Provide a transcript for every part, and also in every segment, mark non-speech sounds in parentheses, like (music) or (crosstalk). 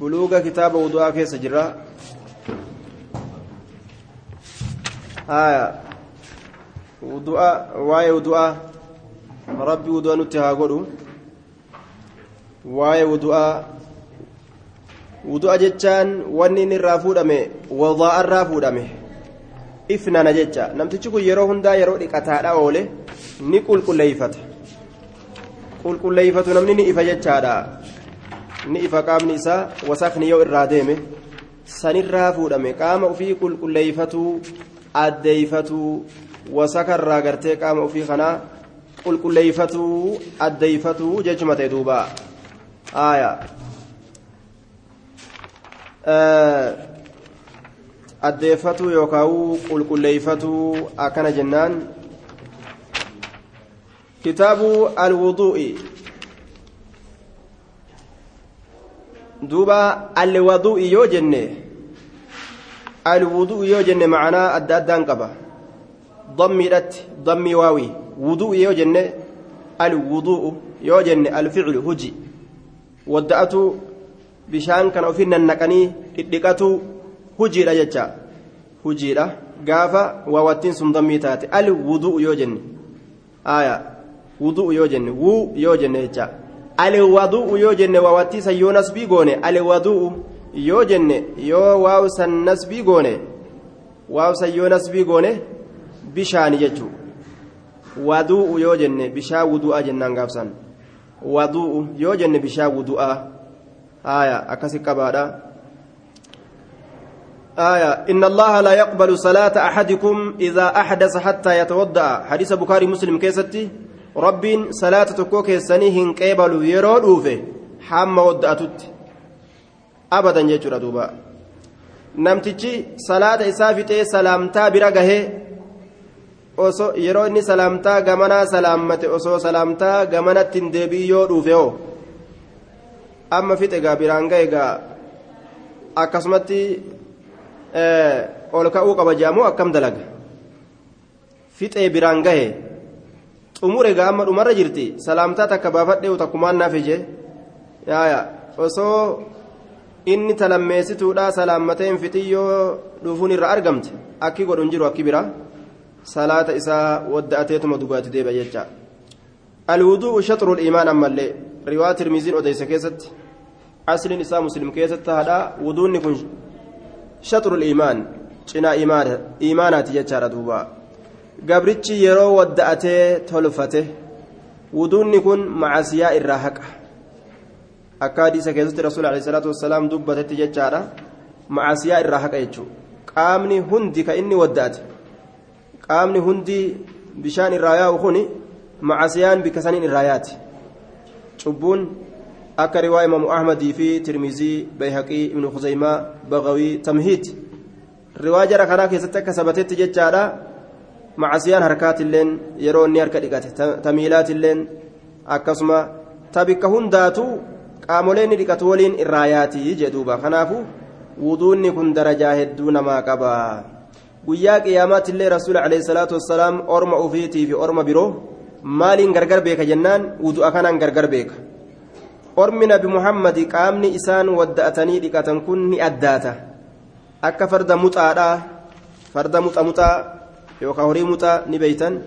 buluuga kitaaba wudu'aa keessa jira haya wudu'a waa'ee wudu'aa rabbi wudu'a nutti haa godhu waa'ee wudu'aa wudu'a jechaan wanni inni irraa fuudhame wadaa irraa fuudhame ifnana jecha namtichi kun yeroo hundaa yeroo dhiqataadha oole ni qulqulleeyfata qulqulleeyfatu namni ni ifa jechaadha ni ifa qaamni isaa wasakni yoo irraa deeme sanirraa fuudhame qaama ofii qulqulleeyfatuu addeeyfatuu wasakarraa gartee qaama ofii kanaa qulqulleeyfatuu addeeyfatuu jechuma ta'e duuba. Aayaa. Addeeffatuu yookaan qulqulleeyfatuu akkana jennaan. Kitaabu alwuduu'i duuba alwaduu'i yoo jenne alwuduu'i yoo jenne macanaa adda addaan qaba dammiidhatti dammii waawii wuduu'i yoo jenne alwuduu'u yoo jenne alficlu huji wadda'atu bishaan kana ofin nannaqanii dhidhiqatu hujiidha jecha hujiidha gaafa waawattiin sun dammii taate al wudu'u yoo jenne aya wudu'u yoo jenne wuu yoo jenne jecha al wadu'u yoo jenne waawattii san yoo nasbii goone al wadu'u yoo jenne yoo waaw san nasbii goone waaw san yoo nasbii goone bishaani jechuu wadu'u yoo jenne bishaa wudu'a jennaan gaafsan wadu'u yoo jenne bishaa wudu'a آية أكسك قبادا آية إن الله لا يقبل صلاة أحدكم إذا أحدث حتى يتوضأ حديث بخاري مسلم كيستي rabbiin salaata tokko keessanii hin qeebalu yeroo dhuufe hamma wadda'atutti abadan jechuudha duuba namtichi salaata isaa fixee salaamtaa bira gahee osoo yeroo inni salaamtaa gamanaa salaammate osoo salaamtaa gamanatti hin deebi'i yoo dhuufe oo amma fixe gaa biraan ga'e gaa akkasumatti eh, ol ka'uu qaba jaamoo akkam dalaga fixee biraan gahee. Xumure gaa amma dhumarra jirti salaamtaa takka baafadhee takkumaan naaf ije yaaya osoo inni talammeessituudha salaammateen fixiyyoo dhufuun irra argamte akki godhun jiru akki bira salaata isaa wadda'ateetuma dugaati deeba jecha alwudu'u shaxrul iimaan ammallee riwaa tirmiziin odeyse keessatti asliin isaa muslim keessatti haadha wuduunni kun shaxrul iimaan cinaa iimaanaati jechaadha duuba gabrichi yeroo wadda'atee tolfate wuduunni kun macasiyaa irraa haqa akka hadiisa keessatti rasuul alayhi salaatu wassalaam dubbatetti jechaadha macasiyaa irraa haqa jechuu qaamni hundi ka inni wadda'ate qaamni hundi bishaan irraa yaa'u kuni macasiyaan bikka saniin irraa yaati cubbuun akka riwaa imaamu ahmadii fi tirmizii bayhaqii ibnu khuzaymaa bagawii tamhiid riwaa jara kanaa keessatti akka sabatetti jechaadha macasiyaan harkaatilleen yeroo inni harka dhiqate tamiilaatilleen akkasuma tabikka hundaatu qaamolee inni dhiqatu waliin irraa yaatii jedhuuba kanaafu wuduunni kun darajaa hedduu namaa qaba guyyaa qiyaamaatillee rasuula alayhi salaatu wassalaam orma ufiitii fi orma biroo maaliin gargar beeka jennaan wudu'a kanaan gargar beeka ormi nabi muhammadi qaamni isaan wadda'atanii dhiqatan kun ni addaata akka farda muxaadhaa farda muxa muxaa yookaan horii muxaa ni beeytan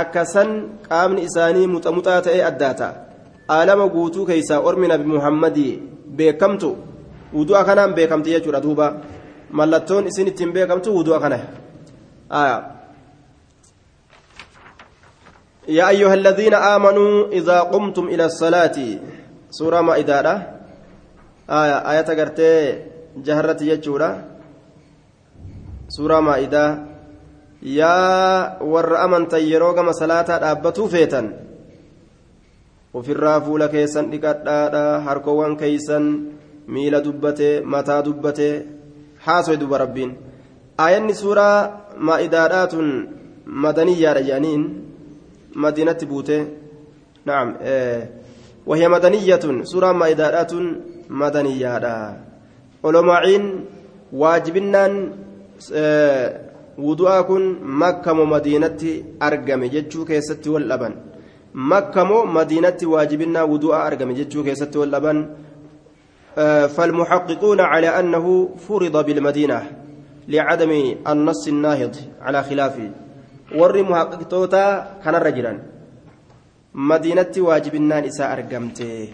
akka san qaamni isaanii muxa muxaa ta'ee addaata aalama guutuu keessaa ormi nabi muhammadi beekamtu wudu'a kanaan beekamti jechuudha duuba mallattoon isin ittiin beekamtu wudu'a kana يا أيها الذين آمنوا إذا قمتم إلى الصلاة سورة مائدة آية آية قرتي جهرت يجورا سورة مائدة يا ور أمن تيرو كما صلاة أبتو فيتا وفي الرافول كيسا لكتا حركوان كيسا ميلا دبته متى دبته حاسو دوب ربين آية سورة مائدات مدنية رجانين مدينة بوته نعم إيه وهي مدنية سورة مائدات مدنية علماء واجبنا إيه wudu'aa kun makka moo madiinatti argame jechuu keessatti wal dhaban? Makka moo madiinatti waajibinnaa wudu'aa argame jechuu keessatti wal dhaban? فالمحققون على أنه فرض بالمدينة لعدم النص الناهض على خلافه ور محققتوتا كان رجلا مدينة واجبنان إساء أرقمته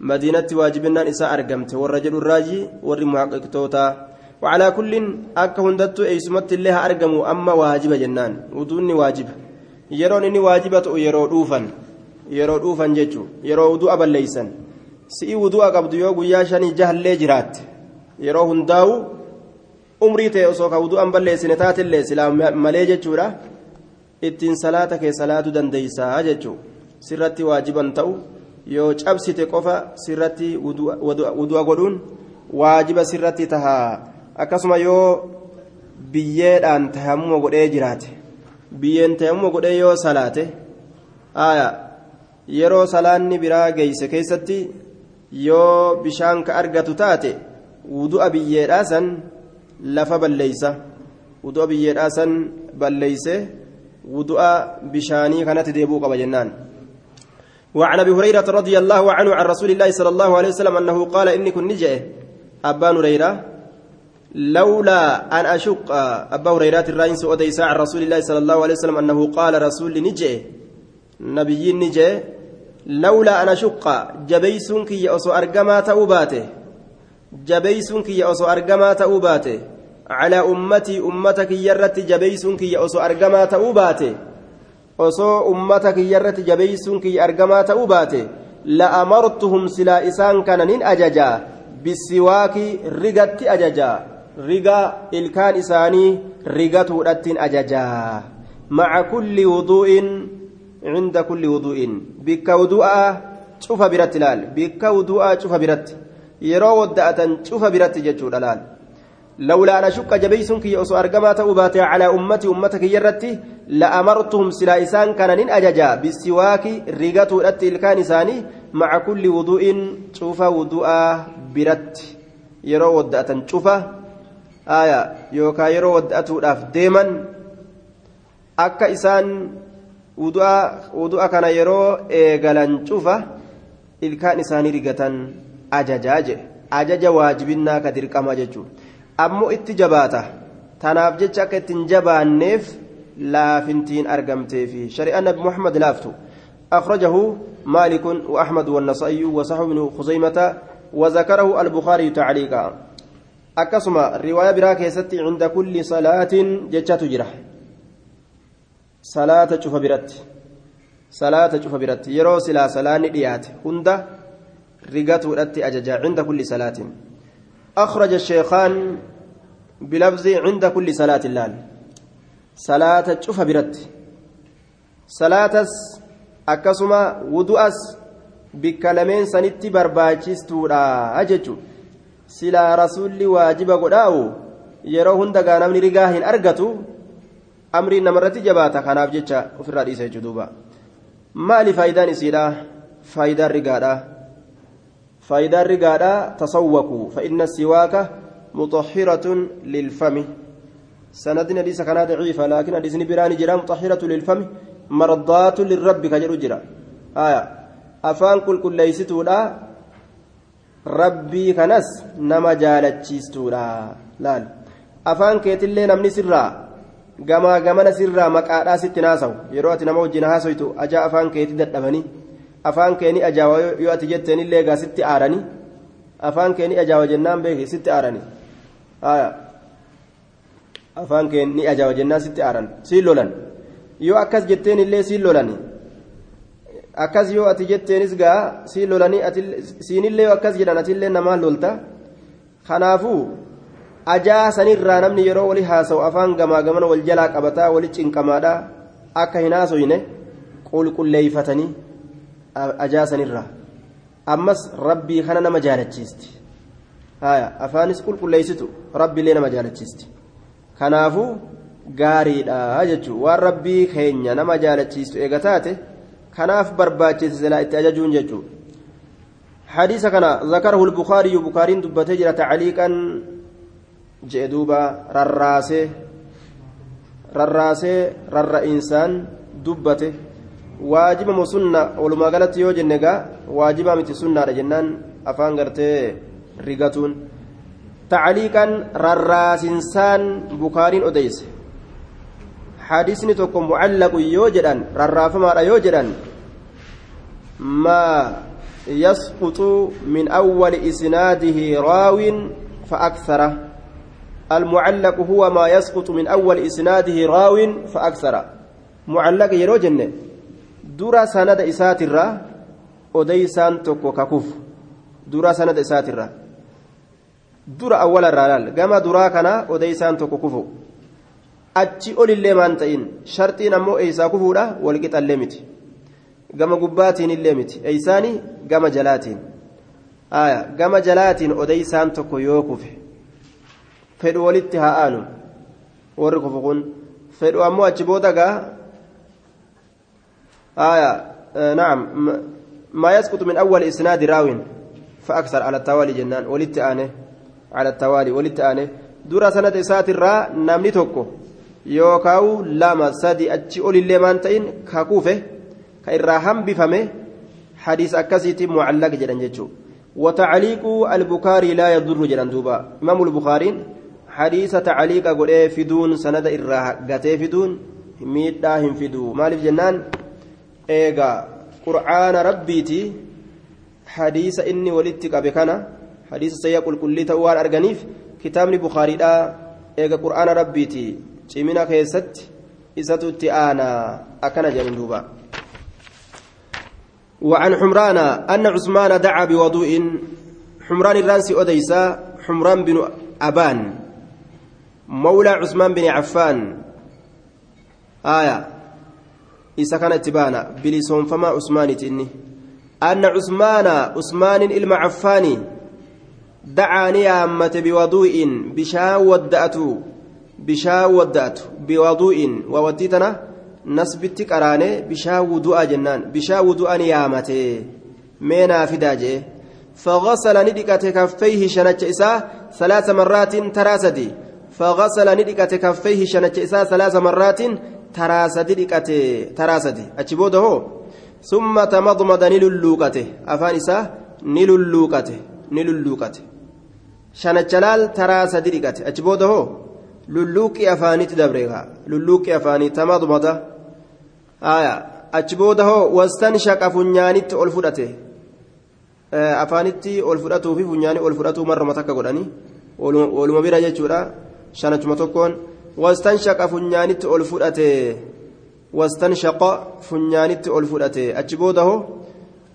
مدينة واجبنان إساء أرقمته والرجل الراجي ور محققتوتا وعلى كل أكا هندتو إيسمت الله أرقموا أما واجب جنان ودوني واجب يرون إني واجبة يرو دوفا يرو دوفا جيجو يرو ودو أبا ليسن si'i wudu'a qabdu yoo guyyaa shanii jahallee jiraatte yeroo hundaa'u umrii ta'e osoo ka wudu'an balleessine taatellee silaa malee jechuudha ittiin salaata kee salaatu dandeeysaa jechuu sirratti waajiban ta'u yoo cabsite qofa sirratti wudu'a godhuun waajiba sirratti tahaa akkasuma yoo biyyeedhaan tayammuma godhee jiraate biyyeen tayammuma godhee yoo salaate yeroo salaanni biraa geeyse keessatti yoo bishaan ka argatu taate wudu'a biyyeedhaa san lafa balleeysa wudu'a biyyeedhaa san balleeyse wudu'a bishaanii kanatti deebuu qaba jennaan وعن ابي هريره رضي الله عنه عن رسول الله صلى الله عليه وسلم انه قال اني كن نجئ ابا هريره لولا أن أشق أبا هريرة الرئيس وديس عن رسول الله صلى الله عليه وسلم أنه قال رسول نجئ نبي نجئ لولا أنا شق جبيسون كي أصو أرجما تأوباته جبيسون كي أصو أرجما تأوباته على أمتي أمتك يرت جبيسون كي أصو أرجما تأوباته أصو أمتك يرت جبيسون كي أرجما تأوباته لأمرتهم سلا إسان كان أججا بالسواك رقت أججا. رقا الكان إساني رقت أججا مع كل وضوء عند كل وضوء بك وضوء شوف برت لال بك وضوء شوف برت يرى ودأة شوف برت جتشود لال لولا أنا شك جبيسون كي أسو أرقما تأوباتي على أمتي أمتك يرتي لأمرتهم سلا إسان كان نين أججا بالسواك ريقاتو الأتي الكان إساني مع كل وضوء شوف وضوء برت يرى ودأة شوف آية يوكا يرى ودأة ديما akka isaan wudu'a kana yeroo eegalan cufa ilkaan isaanii rigatan ajajaa jedhe ajaja waajibinnaa ka dirqama jechuudha ammoo itti jabaata tanaaf jecha akka ittiin jabaanneef laafintiin argamteefi shari'aan nabi muhammad laaftu أخرجه مالك وأحمد والنصائي وصحب بن خزيمة وذكره البخاري تعليقا أكسم الرواية براكة عند كل صلاة جتشة تجرح. salaata cufa biratti salaata cufa biratti yeroo silaa salaanni dhiyaate hunda rigatuudhatti ajaja cinda kulli salaatin أخرج الشيخان بلفظ عند كل صلاة اللال. صلاة شوف برت. صلاة أكسما ودؤس بكلمين سنتي برباچس تودا سلا رسول واجب قداو يرو هند غانمني رغاهن أرغتو amriin namarratti jabaata kanaaf jecha ofirraa dhiisa jechuu duuba maali faayidaan isiidha faayidaan rigaadha faayidaan rigaadha tasawwakuu fa'inna siwaaka muxahiratun lilfami sanadin hadiisa kanaa daciifa laakiin hadiisni biraani jira muxahiratu lilfami mardaatu lirrabbi ka jedhu jira aya afaan qulqulleeysituudha rabbii kanas nama jaalachiistuudha. Laal. Afaan keetillee namni sirraa gamaa gamana sirraa maqaadhaa sitti naasawu yeroo ati nama wajjin haasoytu ajaa afaan keetii dadhabanii afaan keeni ajaawa yoo ati jetteen illee egaa sitti aaranii afaan keeni ajaawa jennaan beeki sitti aaranii. Afaan keeni ajaawa jennaan sitti aaran. Siin lolan. Yoo akkas jetteen illee siin lolanii akkas yoo ati jetteenis gaa siin lolanii siinillee akkas jedhan atillee namaan lolta. Kanaafuu ajaa sanirraa namni yeroo wali haasa'u afaan gamaa gamana wal jalaa qabataa wali cinqamaadha akka hin haasoyne qulqulleeyfatanii ajaa sanirraa. Ammas rabbii kana nama jaalachiisti. Afaanis qulqulleeysitu rabbiillee nama jaalachiisti. Kanaafuu gaariidha jechuun waan rabbii keenya nama jaalachiistu eega taate kanaaf barbaachise silaa itti ajajuun jechuudha حديث كان ذكره البخاري بخاري دبته جرى تعليقا jee duuba rarraasee rarraasee rarra'insaan dubbate waajiba mo sunna walumaa galatti yoo jenne gaa waajibaa miti sunnaadha jennaan afaan gartee rigatuun tacliiqan rarraasinsaan bukaariin odeyse حديثني tokko معلق rarraafamaadha yoo jedhan ما يسقط من أول إسناده راو فأكثر المعلق هو ما يسقط من أول إسناده راو فأكثر معلق يرو جنة. درا سند إسات الرا أديسان تكو ككف درا سند إسات الرا درا أول الرلال. كما درا كان أديسان تكو كفو achi olillee maan ta'in sharxiin ammoo eeysaa kufuudha walqixallee miti gama gubbaatiin illee miti eeysaani gama jalaatiin aya gama jalaatiin odeysaan tokko yoo kufe fedhu walitti haa aanu warri kufu kun fedhu ammoo achi booda gaa aya نعم ما يسقط من أول إسناد راو فأكثر على التوالي جنان ولت آنه على التوالي ولت آنه دورا سنة إسات الراء نامني توكو yookaawu lama sadi achi olillee maan ta'in ka kuufe ka irraa hambifame hadiis akkasiitti mucallaq jedhan jechuu وتعليق البخاري لا يضر جلان دوبا إمام البخاري حديث تعليق قد فدون سند إراها قتي فدون ميداهم فدو مالف جنان إيغا قرآن ربيتي حديث إني ولدتك بكنا حديث سيقول كل توار أرغنيف كتاب البخاري دا إيغا قرآن ربيتي cimina keessatti isatutti aanaa akkana jedhin duuba. وعن حمران أن عثمان دعا بوضوء حمران الرانسي أديسا حمران بن أبان مولى عثمان بن عفان آية إذا كانت تبانا بلسون فما عثمان تإني أن عثمان عثمان المعفاني دعاني أمة بوضوء بشا ودأته bishaan waddaatu biwaduu'in waa waddii tana nasbitti qaraane bishaan wudu'a jennaan bishaan wudu'an yaamate meenaa fidaa jee فغسل ندقة كفيه شنج إساء ثلاث مرات تراسدي فغسل ندقة كفيه شنج إساء ثلاث مرات تراسدي دقة تراسدي أتشبوده ثم تمضمض نللوكته أفان إساء جلال تراسدي دقة. أتشبوده lulluuqqii afaanitti dabreeka lulluuqqii afaanii tamadmada aya achi booda hoo wastan shaqa funyaanitti ol fudhate afaanitti ol fudhatuu fi funyaanii ol fudhatuu marruma takka godhanii waluma bira jechuudha shanachuma tokkoon wastan shaqa funyaanitti ol fudhate wastan shaqa funyaanitti ol fudhate achi booda hoo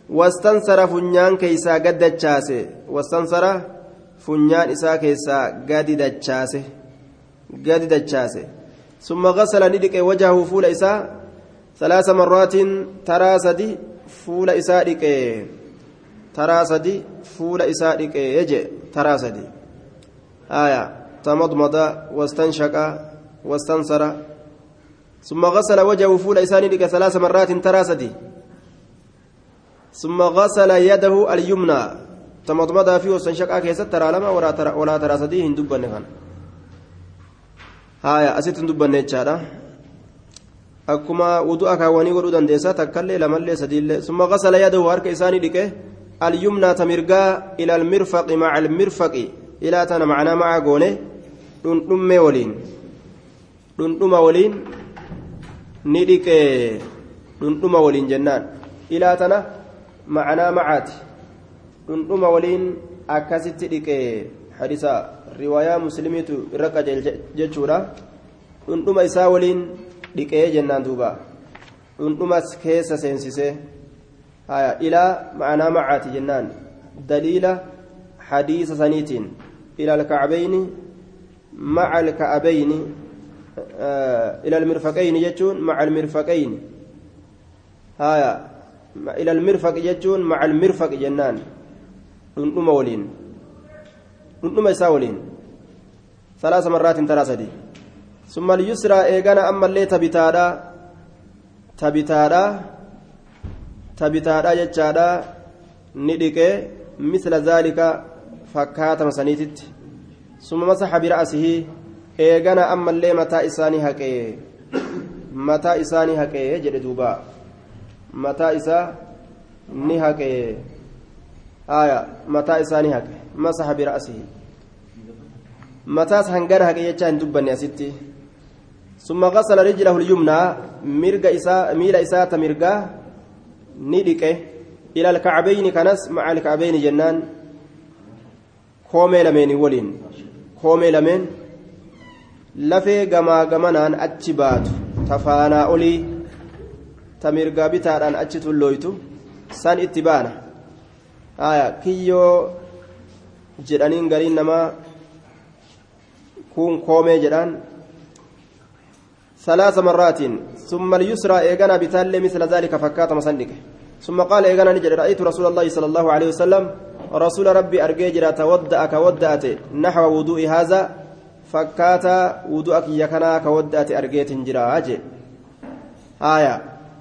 wastan sara funyaan keeysaa gad dachaase wastan sara funyaan isaa keessaa gadi dachaase ni dhiqe wajahu fuula isaa salaasa marraatiin taraa sadi fuula isaa dhiqe taraa sadi fuula isaa dhiqe je taraa sadi aya tamadmada wastanshaqa wastansara ثم غسل وجهه فول إساني لك ثلاث مرات ترى سدي ثم غسل يده اليمنى تمضمضها فيه واستنشق كيست ترى لما ولا ترى ولا ترى سدي هندوب haya asitti dubbanne jechaadha. Akkuma wudu'a kaawwanii godhuu dandeessa takkallee lamallee sadiillee. Summa qasala yadahu harka isaanii dhiqe alyumnaa tamirgaa ila almirfaqi maca almirfaqi. Ilaa tana macnaa maca goone dhundhummee waliin. Dhundhuma waliin ni dhiqe dhundhuma waliin jennaan. Ilaa tana macnaa macaati dhundhuma waliin akkasitti dhiqe riwaayaa muslimiitu irra qajeelche jechuudha. Dhundhuma isaa waliin dhiqee jennaan duuba. Dhundhumas keessa seensisee haya ilaa ma'anaa macaati jennaan. Daliila hadiisa saniitiin. Ila alkacbayni maca alka'abayni ila almirfaqayni jechuun maca almirfaqayni. Haya ila almirfaqi jechuun maca almirfaqi jennaan salaasa marraatiin taraa sadii summa alyusraa eegana ammallee tabitaadha tabitaadha tabitaadha jechaadha ni dhiqee misla zaalika fakkaatama saniititti summa masaxa bira'asihii eegana ammallee mataa isaanii haqee mataa isaanii haqee jedhe duuba mataa isaa ni haqee آية متى إساني هك مسح برأسه متى سهنجر هك يجان دبني ستي ثم غسل رجله اليمنى مرق إساء ميل إساءة مرقا ندك إلى الكعبين كنس مع الكعبين جنان koomee lameenii waliin koomee lameen lafee gamaa gamanaan achi baatu tafaanaa olii ta mirgaa bitaadhaan achi tullooytu san itti baana kiyyoo jedhaniin gariin namaa kun koomee jedhaan ثلاث مرات ثم اليسرى إيغانا بتال مثل ذلك فكات مصندق ثم قال إيغانا نجد رأيت رسول الله صلى الله عليه وسلم رسول ربي أرجي جرا تودأ كودأت نحو وضوء هذا فكات وضوءك يكنا كودأت أرجيت جرا أجي آية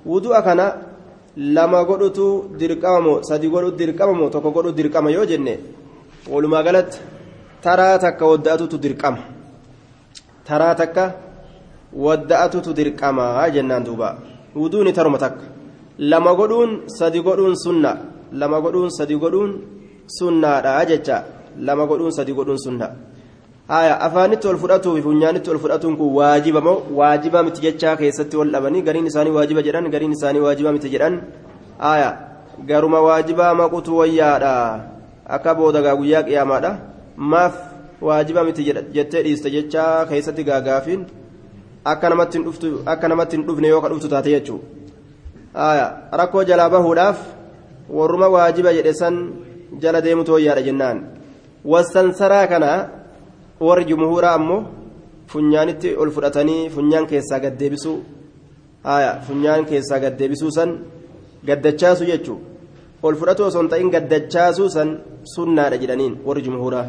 وضوءك أنا لما قلت درقامو سدي قلت درقامو تكو قلت درقام يو walumaa galatti taraa takka wadda'atutu dirqama. Taraa takka wadda'atutu dirqamaa jennaan duuba. Wuduuni taruma takka. Lama godhuun sadi godhuun sunna. Lama godhuun sadi godhuun sunnaadha jecha. Lama godhuun sadi godhuun sunna. Haya afaanitti ol fudhatuu fi funyaanitti ol fudhatuun kun waajiba moo? Waajiba miti jechaa keessatti wal dhabanii gariin isaanii waajiba jedhan gariin isaanii waajiba miti jedhan. Haya garuma waajibaa maqutu wayyaadha. Akka boodagaa guyyaa qiyaamaadha maaf waajiba miti jettee dhiiste jechaa keessatti gaagaafiin akka namatti hin dhufne yoo ka dhuftu taate jechuu haya rakkoo jalaa bahuudhaaf warruma waajiba jedhe san jala deemutu wayyaadha jennaan. Wasansaraa kana warri jumhuuraa ammoo funyaanitti ol fudhatanii funyaan keessaa gaddeebisuu funyaan keessaa gaddeebisuu san gaddachaasu jechuu ol fudhatu osoo hin ta'in gaddachaasuu san sunnaadha jedhaniin warri jumhuuraa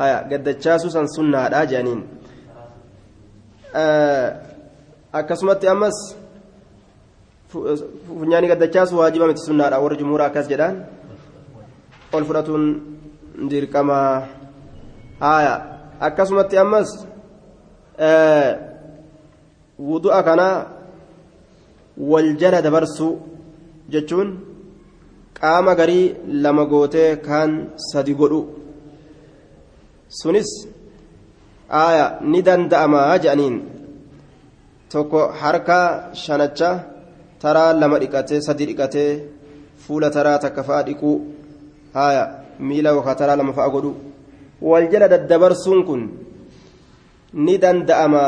haya gaddachaasuu san sunnaadha jedhaniin akkasumatti ammas funyaanii gaddachaasu waajiba miti sunnaadha warri jumhuuraa akkas jedhaan ol fudhatuun dirqama haya akkasumatti ammas wudu'a kana wal jala dabarsuu jechuun qaama garii lama gootee kaan sadi godhu sunis haya ni danda'amaa jedhaniin tokko harka shanacha taraa lama dhiqatee sadi dhiqatee fuula taraa takka fa'a dhiquu haya miila yookaan taraa lama fa'a godhu wal jala daddabarsuun kun ni danda'ama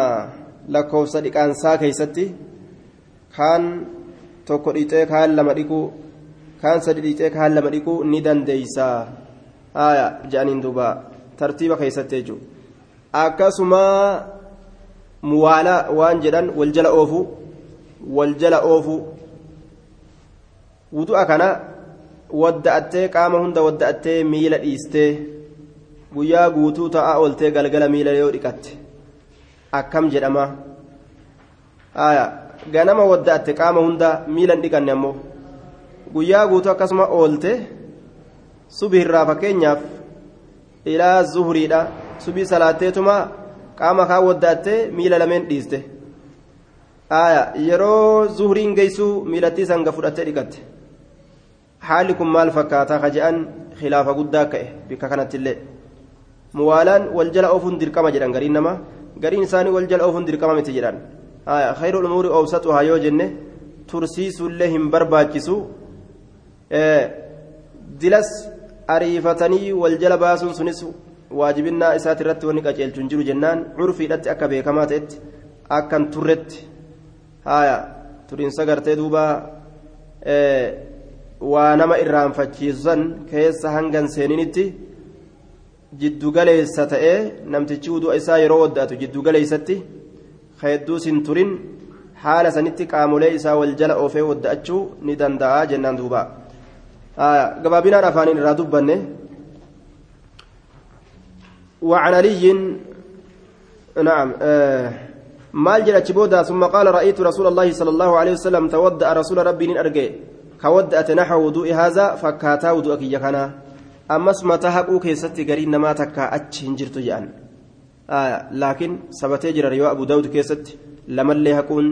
lakkoofsa dhiqaansaa keessatti kaan tokko dhiqee kaan lama dhiquu kaan sadi dhiqee kaan lama dhiquu ni dandeeysa. Jedhaniin duuba. Tartiiba keessatti jechuudha akkasuma muwaalaa waan jedhan wal jala oofu wal jala oofu. Wudu'a kana. wadda'attee qaama hunda wadda'attee miila dhiistee guyyaa guutuu ta'aa ooltee galgala miila yoo dhiqatte. Akkam jedhama? Ganama wadda'atte qaama hunda miila hin dhiqanne ammoo guyyaa guutuu akkasuma oolte subihirraa fakkeenyaaf ilaa zuhuriidha. Subii salaatteetuma qaama kaa wadda'attee miila lameen dhiiste. Yeroo zuhuriin geessuu miilattii sanga fudhattee dhiqatte. Haalli kun maal fakkaataa ka je'an khilaafa guddaa ka'e bikka kanattillee muwaalaan wal jala oofuun dirqama jedhan gariin nama. Gariin isaanii wal jala oofuun dirqama miti jedhan. Khayru umuuri oobsatuhaa yoo jenne tursiisuullee hin barbaachisu dilas ariifatanii wal jala baasuun sunis waajibinnaa isaati irratti wanni qaceelchu hin jiru jennaan curfiidhatti akka beekamaa ta'etti akkan turretti. Haya turiinsa gartee duuba waa nama irraanfachiisan keessa hangan seeninitti jiddugaleessa ta'ee namtichi wudu'a isaa yeroo wadda'atu jiddugaleessatti hedduus hin turin haala sanitti qaamolee isaa wal jala oofee wadda'achuu ni danda'a jennaan duuba gabaabinaan afaaniin irraa dubbanne. وعن علي نعم آه مال جل بودا ثم قال رأيت رسول الله صلى الله عليه وسلم تودأ رسول ربي أرجع كودأت نحو وضوء هذا فكاتا وضوءك يكنا أمس متى حقو كيستي قرين نما تكا أتشين جرتو جان آه لكن سبتي جرى ريو أبو داود كيست لما اللي هكون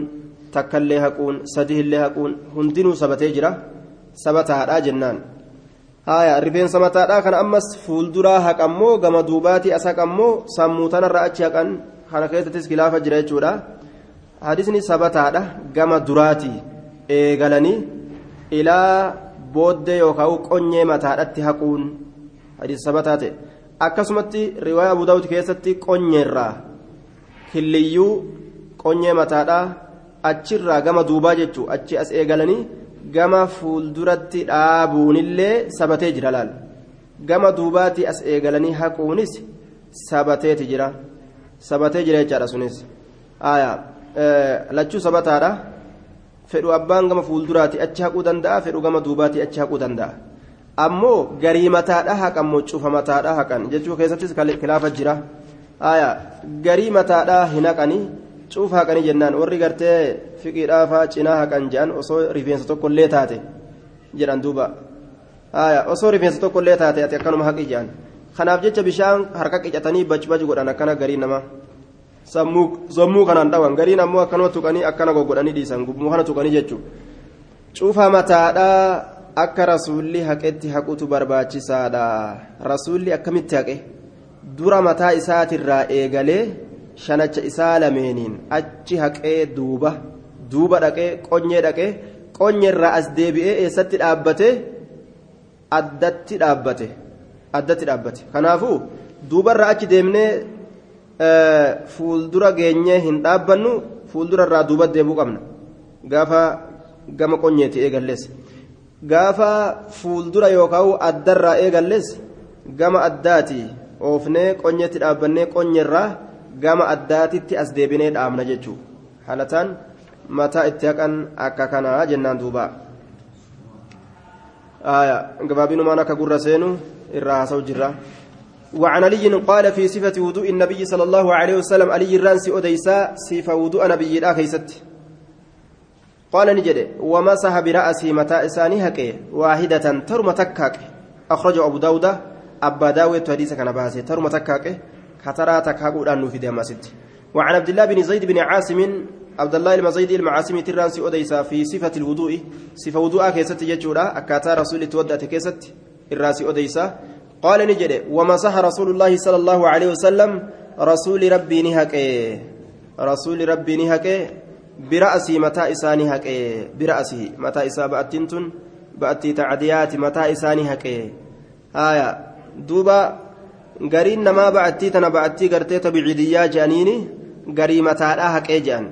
تكا اللي هكون سده اللي هكون هندنو سبتي جرى sabataadhaa jennaan. Haaya rifeensa mataadha kana ammas fuulduraa haqammoo gama duubaati as haqammoo sammuu tanarra achi haqan kana keessattis kilaafa jira jechuudha. Hadisni sabataadha gama duraati eegalanii ilaa booddee yookaan qonyee mataadhaatti haquun. Hadisa sabataa ta'e akkasumatti riwaayaa abu daawud keessatti qonyeerraa killiyyuu qonyee mataadhaa achirraa gama duubaa jechuun achi as eegalanii. Gama fuulduratti dhaabuunillee sabatee jira laal. Gama duubaatti as eegalanii haquunis sabateeti jira. Sabatee jira jechaadha sunis. Lachuu sabataadha. Fedhu abbaan gama fuulduraatti achi haquu danda'a fedhu gama duubaatti achi haquu danda'a. Ammoo garii mataadha haqammoo cufa mataadha haqan jechuu keessattis kilaafa jira. Garii mataadha hin haqanii cuufa haqanii jennaan warri gartee fiqiidhaafaa cinaa haqan jedhan osoo rifeensa tokkollee taate jedhan duuba osoo rifeensa tokkollee taate ati akkanuma haqi jedhan kanaaf jecha bishaan harka qicatanii bacbac godhan akkana garii nama sammuu kanaan dhawan gariin ammoo akkanuma tuqanii akkana goggodhanii dhiisan gubbuma kana tuqanii jechuudha cuufa mataadhaa akka rasuulli haqetti haqutu barbaachisaadha rasuulli akkamitti haqe dura mataa isaatirraa eegalee. Shanacha isaa lameeniin achi haqee duuba duuba dhaqee qonyee dhaqee qonyeerraa as deebi'ee eessatti dhaabbate? Addatti dhaabbate. Addatti dhaabbate. Kanaafuu duubarraa achi deemnee fuuldura geenyee hin dhaabbannu fuuldurarraa duuba deebuu qabna. Gaafa gama qonyeeti eegallees. Gaafa fuuldura yookaan addarraa eegallees gama addaati oofnee qonyeetti dhaabbannee qonyeerraa. Gama addaatitti as deebinee dhaabna jechuudha halataan mataa itti haqan akka kanaa jennaan duuba. Gabaabinumaan akka gurra seenu irraa haasa'u jirra. وعن علي قال في صفة وضوء النبي صلى الله عليه وسلم علي الرانسي أديسا صفة وضوء نبي الآخيست قال نجد ومسح برأسه متى إساني هكي واحدة ترم تكاك أخرجه أبو داود أبا داود حديث كان باسي ترم تكاك كترى تكاكودان نوفي ديماسيت وعن عبد الله بن زيد بن عاصم عبد الله بن زيد المعاصم ترانسي أديسا في صفة الوضوء. صفة وضوء كيست يجورا أكاتا رسول تودت كيست الراسي أديسا قال نجد ومسح رسول الله صلى الله عليه وسلم رسول ربي نهك رسول ربي نهك برأسي متى إساني هك برأسه متى إسا بأتنتن بأتي تعديات متى إساني هك آية دوبا gariin namaa ba'attii tana ba'attii gartee tabicidiyyaa jedhaniini garii mataadhaa haqee jedhan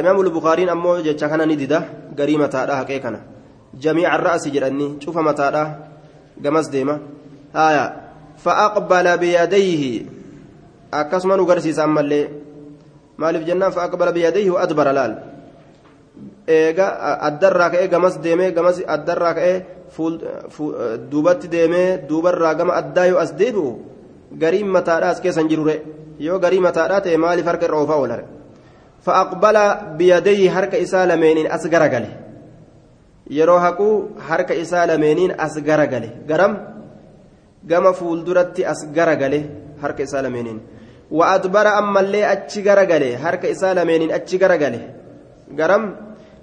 imaam bukaariin ammoo jecha kana ni dida garii mataadhaa haqee kana jamiica ra'asi jedhanii cufa mataadhaa gamas deema haya fa'aqbala biyadayhi akkasuma nu garsiisa ammallee maaliif jennaan fa'aqbala biyadayhi wa adbara laal eega addarraa ka'ee gamas deemee gamas addarraa ka'ee duubatti deemee duubarraa gama addaa yoo as deebi'u gariin mataadhaa as keessan jirure yoo garii mataadhaa ta'e maaliif harka irra oofaa oolare fa'aqbala biyadayhi harka isaa lameeniin as garagale yeroo haquu harka isaa lameeniin as garagale garam? Gama fuulduratti as garagale harka isaa lameeniin. Wa'adbara ammallee achi garagale harka isaa lameeniin achi garagale garam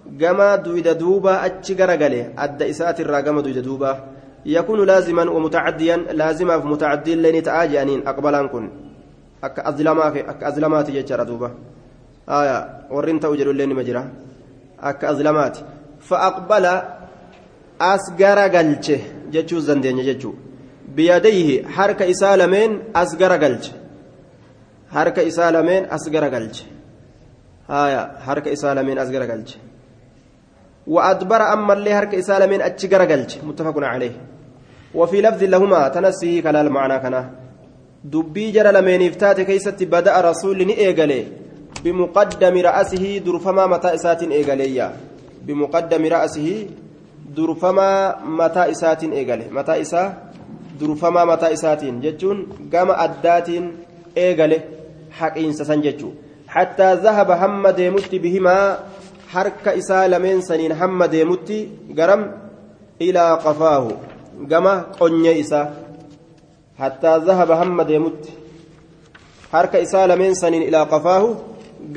gama duyda duuba achi garagale adda isaatirraa gama duyda duuba. Yakunu laaziman wamutacaddiyan laazimaaf mutacaddiillee ni ta'aa jedhaniin aqbalaan kun. Akka azlamaati akka azlamaati jechaadha duuba. Haya warrin ta'u jedhullee nima jira. Akka azlamaati. Faaqbala as garagalche jechuu dandeenya jechuu. Biyadayhi harka isaa lameen as garagalche. Harka isaa lameen as garagalche. Haya harka isaa lameen as garagalche. وأدبر أما اللي هرك إسالمين أتشجر قلج متفق عليه. وفي لفظ لهما تنسيه كلال معنا كنا. دبي جرى لمن افتات كيست بدأ رسول إيقالي بمقدم رأسه درفما متى إسات إيقاليا بمقدم رأسه درفما متى إسات إيقالي متى إسا؟ درفما متى إسات جتون قام أدات إيقالي حق إنسان جتو حتى ذهب حمد مت بهما harka isaa lameen saniin hamma deemutti garam ilaa qafaahu gama qonyee isaa hattaa zahaba hamma deemutti harka isaa lameen saniin ilaa qafaahu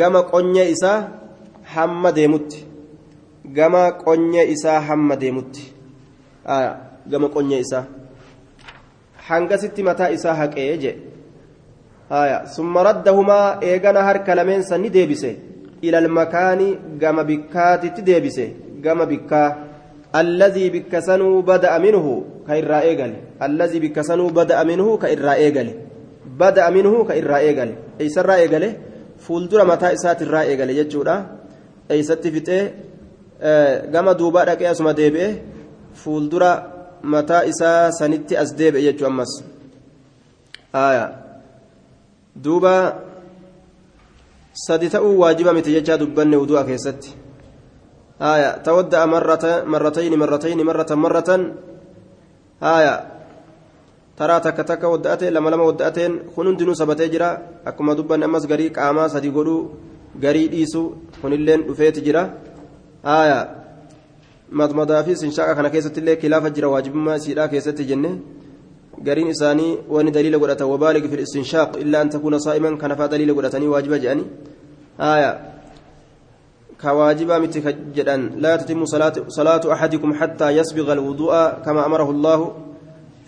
gama qonyee isaa hamma deemutti gama qonyee isaa hamma deemutti gama qonye isaa hangasitti mataa isaa haqee je haya summa raddahumaa eegana harka lameen sanni deebise ila almakaani gama bikkaatitti deebise gama bikkaa الذي بكسنوا بدأ منه كإرى إيجل الذي بكسنوا بدأ منه كإرى إيجل بدأ منه كإرى إيجل أي سر إيجل فولدر متى إسات الرى إيجل يجورا أي ستفتة gama duubaa dhaqee asuma deebi'e fuuldura mataa isaa sanitti as deebi'e jechuun ammas duuba sadi ta'uu waajiba miti jechaa dubbanne udu'a keessatti. Haya tawadda'a marrata marratayni marratayni marratan marratan. Haya taraa takka takka wadda'ate lama lama wadda'ateen kun hundinuu sabatee jira. Akkuma dubbanne ammas garii qaamaa sadi godhuu garii dhiisu kunilleen dhufeeti jira. Haya madmadaafi sinshaaqa kana keessatti illee kilaafa jira waajibummaa siidhaa keessatti jenne. قرين إساني وان دليل قرأت وبالغ في الاستنشاق إلا أن تكون صائما كان فدليل قرأتني واجب جاني آية كواجب متك جدا لا تتم صلاة, صلاة أحدكم حتى يسبغ الوضوء كما أمره الله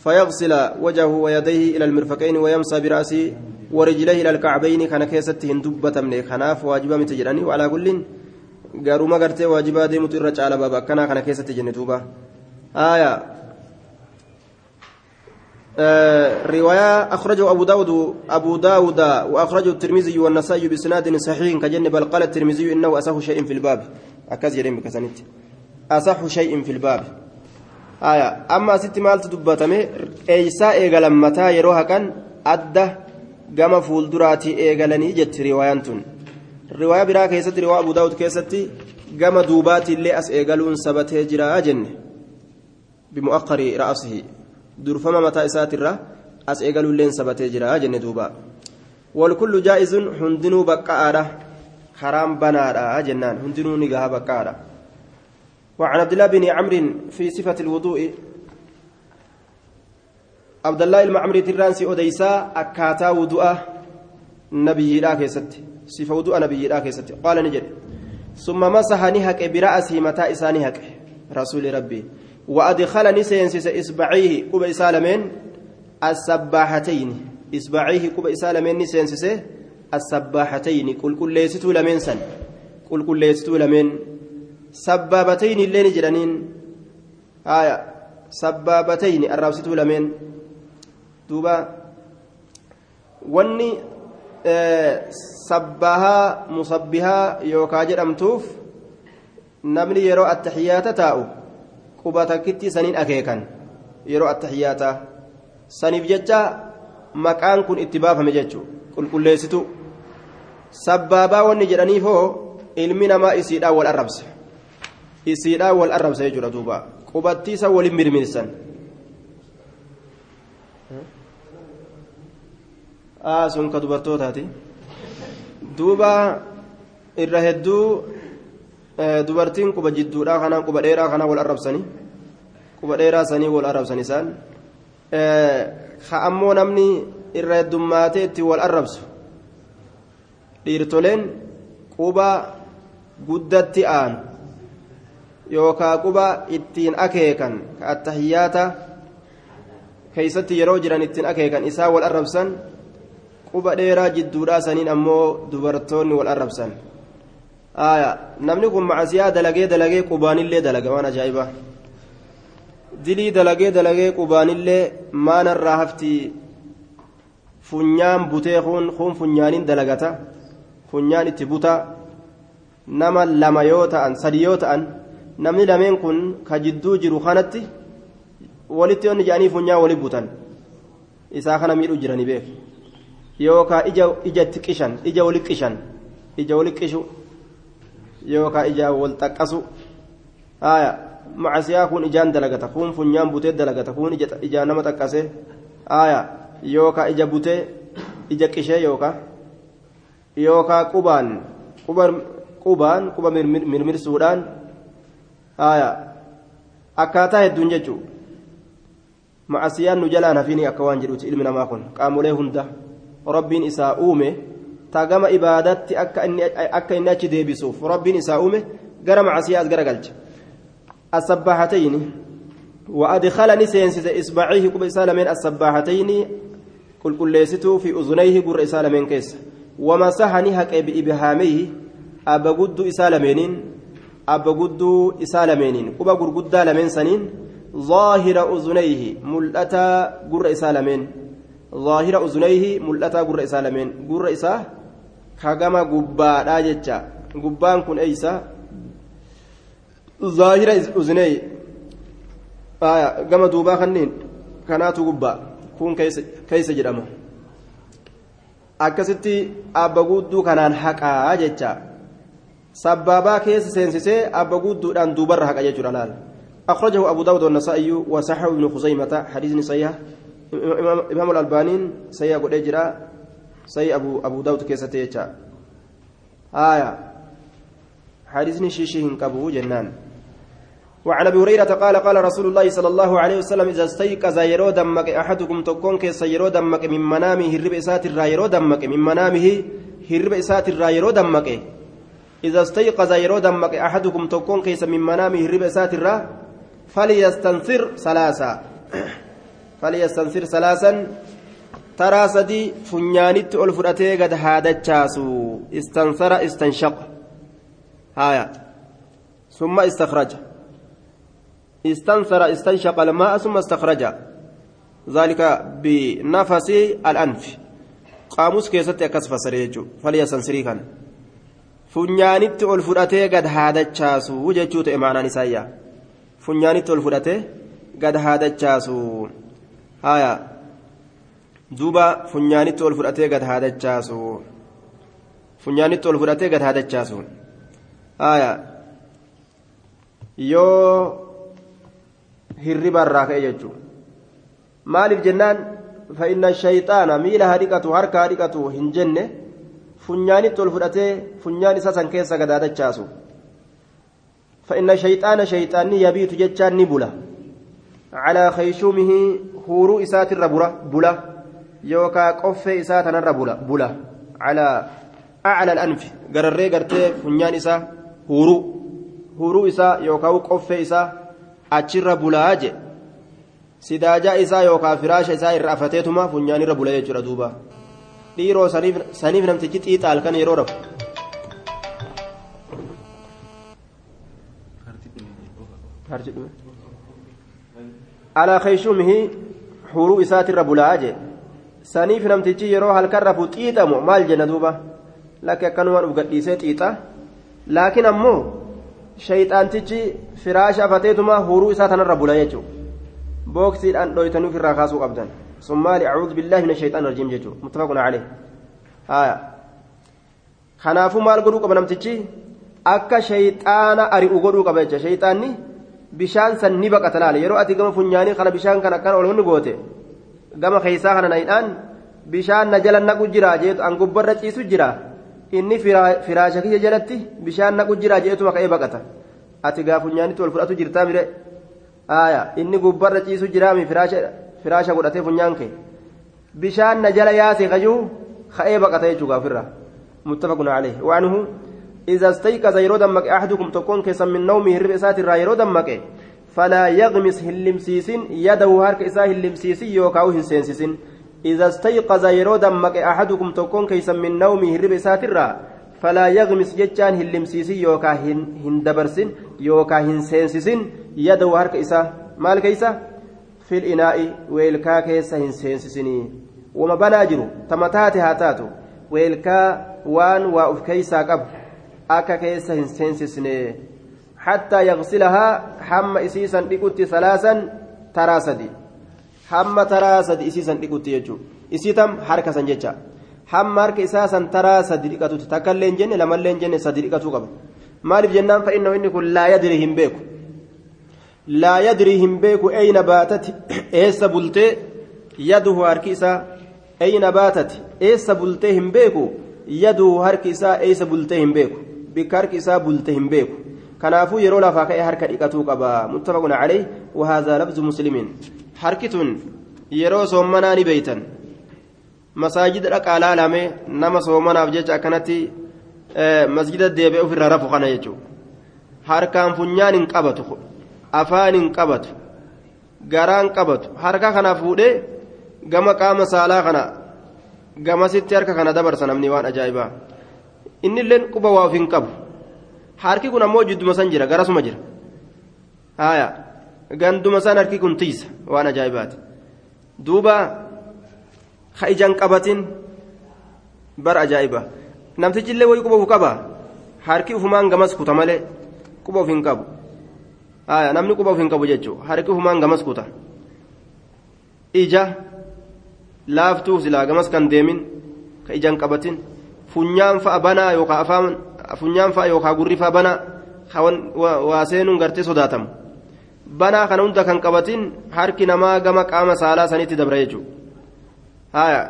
فيغسل وجهه ويديه إلى المرفقين ويمسى برأسه ورجليه إلى الكعبين كان كيسة هندبة من خناف واجب متجراني وعلى كل waajibaa deemutu irra caala baaba. Akkanaa kana keessatti jenne duuba. Aya رواية أخرجه أبو داود أبو داود وأخرجه الترمذي والنسائي بسناد صحيح كجن بل قال الترمذي إنه أصح شيء في الباب. أكاز يرين بكسنت أصح شيء في الباب. آية. أما ست مال تدبتمي إيسا إيغالا متى يروها كان؟ أدى قام فول دراتي إيغالني جت رواية riwaayaa biraa keessatti riwaa abu daawud keessatti gama duubaati illee as eegaluun sabatee jira jenne bimu'aqqari ra'asihi durfama mataa isaatirra as eegaluulleen sabatee jira jenne duuba walkullu jaa'izun hundinuu baqqa'aadha haraan banaadha jennaan hundinuu ni gaha baqqa'aadha وعن عبد الله بن عمرو في صفة الوضوء عبد الله المعمري ترانسي أديسا أكاتا وضوء نبي لا كيستي sifa wudu'a nabiyyiidhaa keessatti qaala ni jedhe summa masaha ni haqe bira'asii mataa isaa ni haqe rasuuli rabbii وأدخل نسينسس إصبعيه كوب إسالمين السباحتين. إصبعيه كوب إسالمين نسينسس السباحتين. كل كل ليستو لمن سن؟ كل كل ليستو لمن سبابتين اللين جرانين آية. سبابتين. الرابستو لمن دوبا. وني sabbahaa musabbihaa yookaa jedhamtuuf namni yeroo attaxiyaata quba takkitti saniin akeekan yeroo attaxiyaataa saniif jecha maqaan kun itti baafame jechuun qulqulleessitu sabbaabaa wanni jedhaniif hoo ilmi namaa isiidhaan wal arrabsa isiidhaan wal arrabsa jechuudha duuba qubattiisa waliin mirmirsan. sun ka dubartootaati duuba irra hedduu dubartiin quba jidduudhaa kanaan quba dheeraa kanaan wal arrabsanii quba dheeraa sanii wal arrabsan isaan ka ammoo namni irra heddummaatee itti wal arrabsu dhiirtoleen quba guddatti aanu yookaa quba ittiin akeekan ka attahiyyaata keeysatti yeroo jiran ittiin akeekan isaa wal arrabsan quba dheeraa jidduudhaa saniin ammoo dubartoonni wal arrabsan namni kun macasiyaa dalagee dalagee qubaanillee dalaga waan ajaa'ibaa dilii dalagee dalagee qubaanillee maanarraa hafti funyaan butee kun funyaaniin dalagata funyaan itti buta nama lama yoo ta'an sadi yoo ta'an namni lameen kun ka jidduu jiru kanatti walitti onni jedhanii funyaa wali butan isaa kana miidhu jiranii beeku yookaan ija ija itti qishan ija wali qishan ija wali qishu yookaan ija wal xaqqasu haaya macasiyaa kun ijaan dalagata kun funyaan butee dalagata kun ija nama xaqqase haaya yookaan ija butee ija qishee yookaan yookaan qubaan qubaan quba mirmirsuudhaan haaya akkaataa hedduun jechuudha macasiyaan nu jalaan hafiini akka waan jedhuuti ilmi namaa kun qaamolee hunda. rabbiin isaa uume taagama ibaadatti akka inni achi deebisuuf rabbiin isaa uume gara macasiyaa as gara asabbahatayni وأدخلني سينسز إصبعيه كب إسالمين السباحتين. قل قل ليستو في أذنيه قر إسالمين كيس. ومسحني هك بإبهاميه أبا قد إسالمين أبا قد إسالمين كب قر قد لمن سنين. ظاهر أذنيه ملأتا قر إسالمين ظاهر أذنيه ملأتا قر إسالمين قر إساه كما قبا راجتشا قبان كن أيسا. ظاهر أذنيه gama duubaa kanneen kanaatu gubbaa kun keessa jedhama akkasitti abba guudduu kanaan haqaa jecha sabbaabaa keessa seensisee abba guudduudhaan duubarra haqa jechuudha laal أخرجه أبو داود والنسائي وصححه ابن خزيمة حديث صحيح إمام الألبانين سيء قد أجرا سيء أبو أبو داود كيسة آية حديث شيشه كبو جنان وعن أبي هريرة قال قال رسول الله صلى الله عليه وسلم إذا استيقظ يرو دمك أحدكم تكون كيس يرو دمك من منامه هرب اسات الرايرو دمك من منامه هرب اسات الرايرو دمك. إذا استيقظ يرو دمك أحدكم تكون كيس من منامه هرب اسات الرا فليستنصر ثلاثا (clears throat) فليستنصر ثلاثا. ترى سدي فنيانت الفراتي قد هادتشاسو. استنصر استنشق. هايا. ثم استخرج. استنثر استنشق الماء ثم استخرج ذلك بنفس الأنف قاموس كيست فسريجو فليستنسري كان funyaanitti ol fudhatee gad haadachaasu jechuu ta'e maanaan isaayyaa funyaanitti ol fudhatee gad haadachaasu haya duuba funyaanitti ol fudhatee gad haadachaasu funyaanitti ol fudhatee gad haadachaasu haya yoo hirriba irraa ka'e jechuudha. Maaliif jennaan? Fa'inna shayxaana miila hadhiqatu harka hadhiqatu hin jenne. Funyaanitti ol fudhatee funyaan isa san keessa gadaadachaasu. Fa'inna shayxaana shayxaanni yabiitu jechaan ni bula. Calaa kayshuumihi huuruu isaatirra bula. Yookaa qoffee isaa tanarra bula calaa acla al'anfi gararree gartee funyaan isaa huuruu. Huuruu isaa yookaa qoffee isaa achirra bulaa je sidaajaa isaa yookaan firaasha isaa irra afateetuma funyaan irra bula jechuudha duuba dhiiroo saniif namtichi xiixa halkan yeroo rafu. alaa keeshumihi huruu isaatirra bulaa je saniif namtichi yeroo halkan rafu xiixamu maal jenna duuba lakki akkanumaan uf gadhiisee xiixa laakiin. Shayxaantichi firaasha afateetuma huruu isaa tanarra bula jechuudha booksiidhaan dhoytanuuf irraa kaasuu qabdan sun maali acuudhu billaahi min shayxaan rajiim jechuudha muttafaquna calee haya kanaafuu maal godhuu qaba namtichi akka shayxaana ari'u godhuu qaba jecha shayxaanni bishaan san ni baqata laale yeroo ati gama funyaanii kana bishaan kan akkan ol goote gama keessaa kana nayidhaan bishaan na jala naqu jira jeetu an gubbarra ciisu jira inni firaasha kiyya jalatti bishaan naqu jira jeetuma ka'ee baqata ati gaafunyaanitti wal fudhatu jirtaa mire aya inni gubbarra ciisu jiraami firaasha godhatee funyaan kee bishaan na jala yaase kajuu ka'ee baqata jechuu gaafirra muttafaqun عليه وعنه إذا استيقظ يرو دمك أحدكم تكون كيسا من نومه هرب إسات الرا يرو دمك فلا يغمس هلمسيس يده هارك إساه هلمسيس يوكاو هنسينسيس إذا استيقظ يرو دمك أحدكم تكون كيسا من نومه هرب ساترا فلا يغمس جتان هلمسيسي يوكا هن دبرسن يوكا هن سينسسن يدو هرك إسا. مال كيسا في الإناء ويلكا كيسا هن سينسسني وما بناجرو تمتاتي هاتاتو. ويلكا وان وأف كيسا قب أكا كيسا هن سينسسني حتى يغسلها حم إسيسا لكت ثلاثا تراسدي. Hamma taraa sadi isii san dhiqutti jechuudha. Isii tam harka san jecha. Hamma harka isaa san taraa sadi dhiqatutti takka illee jenne lamallee jenne sadi dhiqatuu qaba. Maaliif jennaan fa'inna inni kun laa yadrii hin beeku? Laa yadrii hin beeku eeyna baatati? (clears throat) Eessa bultee yaduhu harki isaa eeyna baatati? Eessa bultee hin beeku? Yaduhu harki isaa eessa bultee hin beeku? Bikka harki isaa bultee hin beeku. Kanaafuu yeroo lafaa ka'ee harka dhiqatuu qaba muttafaqun calee wahaadaa labzu muslimiin harki tun yeroo soommanaa ni beeytan. Masaajida dhaqaa laalame nama soomanaaf jecha akkanatti masjida deebi'ee ofirraa rafu kana jechuudha. Harkaan funyaan hin qabatu afaan hin qabatu garaan qabatu. Harka kana fuudhee gama qaama saalaa kana gamasitti harka kana dabarsa namni waan ajaa'ibaa. Innilleen quba waa of hin qabu. Harki kun ammoo jidduma san jira garasuma jira. Haaya ganduma san harki kun tiisa waan ajaa'ibaati duuba ka ijaan qabatin bar ajaa'iba namtichillee wayi quba uf qaba harki ufumaan gamas kuta malee quba uf hin qabu namni quba uf hin qabu jechuudha harki ufumaan gamas kuta ija laaftuuf silaa gamas kan deemin ka ijaan qabatin funyaan fa'a banaa yookaan afaan funyaan fa'a yookaan gurri fa'a banaa waa seenuun gartee sodaatamu banaa kana hunda kan qabatin harki namaa gama qaama saalaa sanitti dabra jechuudha. Haaya.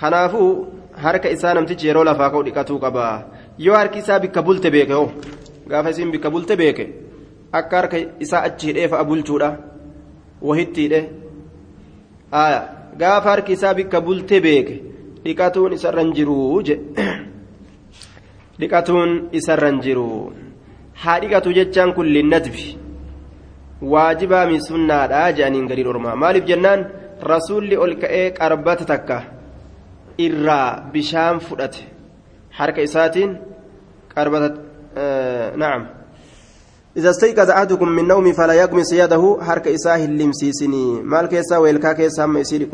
Kanaafuu harka isaa namtichi yeroo lafaa ka'u dhiqatuu qaba. Yoo harki isaa bikka bulte beeke hoo? Gaafa isiin bikka bulte beeke. Akka harka isaa achi hidhee fa'a bulchuudha. Wahitti hidhee haaya. Gaafa harki isaa bikka bulte beeke. Dhiqatuun isarra hin jiru dhiqatuun isarra hin jiru. Haa dhiqatu jechaan kun linnadbi waajibaa mi sunnaadha jedhaniin gadiin ormaa maaliif jennaan? Rasuulli ol ka'ee qarbata takka irraa bishaan fudhate. Harka isaatiin qarbata na'am. إذا استيقظ أحدكم من نومه فلا يغمس يده حرك إساه اللمسيسني مال كيسا ويلكا كيسا هم يسير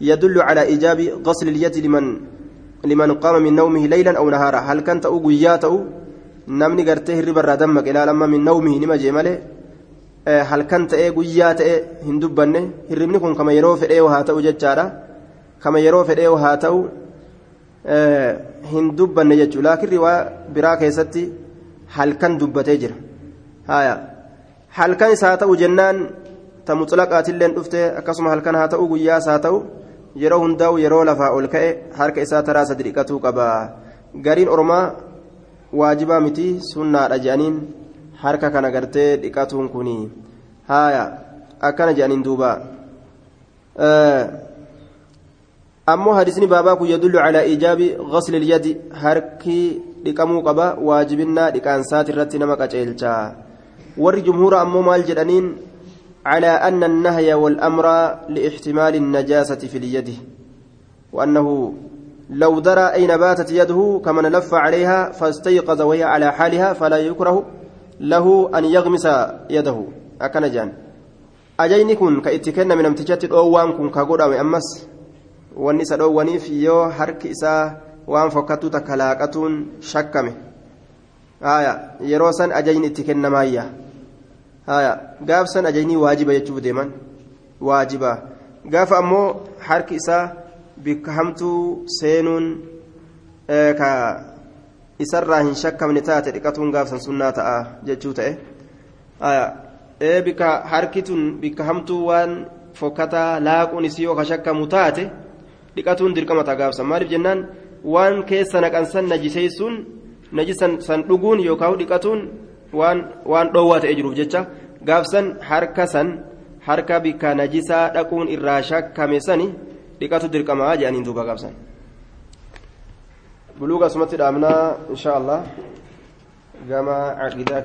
يدل على إيجاب غسل اليد لمن لمن قام من نومه ليلا أو نهارا هل كنت أوغياته نمني قرته الربا دمك إلى لما من نومه نما جماله هل كنت إيه غيات إيه هندبنه هرمني كن كما يرو في إيه وهاتو جتشارا كما يرو في إيه وهاتو هندبنه جتشو لكن روا براك يستي هل كان دبتي جرا هايا هل كان ساتو جنان ta muxlaqaatillee dhufte akkasuma halkan haa ta'u guyyaas haa ta'u yeroo hundaa'u yeroo lafaa ol ka'e harka isaa taraa sadi dhiqatuu qaba gariin ormaa waajibaa miti sunnaadha jedhaniin harka kana gartee dhiqatuun kuni haaya akkana jedhaniin duuba ammoo hadisni baabaa kun yadullu calaa iijaabi ghasli ilyadi harki dhiqamuu qaba waajibinnaa dhiqaansaati irratti nama qaceelcha warri jumhuura ammoo maal jedhaniin على أن النهي والأمر لاحتمال النجاسة في اليد وأنه لو درى أين باتت يده كمن لف عليها فاستيقظ وهي على حالها فلا يكره له أن يغمس يده أكن جان أجيني كن كإتكن من امتجات الأوان كن كقودا أمس والنساء الأواني في يو حرك إساء وان فكتو تكلاكتون شكمه آية يروسا أجيني إتكن مايا haya gaafsan ajajnii waajiba jechuuf deeman? Waajiba. Gaafa ammoo harki isaa bikka hamtuu seenuun ka isarraa hin shakkamne taate dhiqatuun gaafsan sunnaa ta'a jechuu ta'e ee bikka harki tun bikka hamtuu waan fokkataa laaquun isii yoo ka shakkamu taate dhiqatuun dirqama ta'a gaafsan maaliif jennaan waan keessa naqansan najiseessuun najisan san dhuguun yookaan dhiqatuun waan waan dhoowwaa ta'ee jiruuf jecha gaafsan harka san harka bikka najisaa dhaquun irraa shakkame sani dhiqatu dirqamaa jedhaniin duuba gaafsan buluuga asumatti dhaabnaa insha allah gama caqiidaa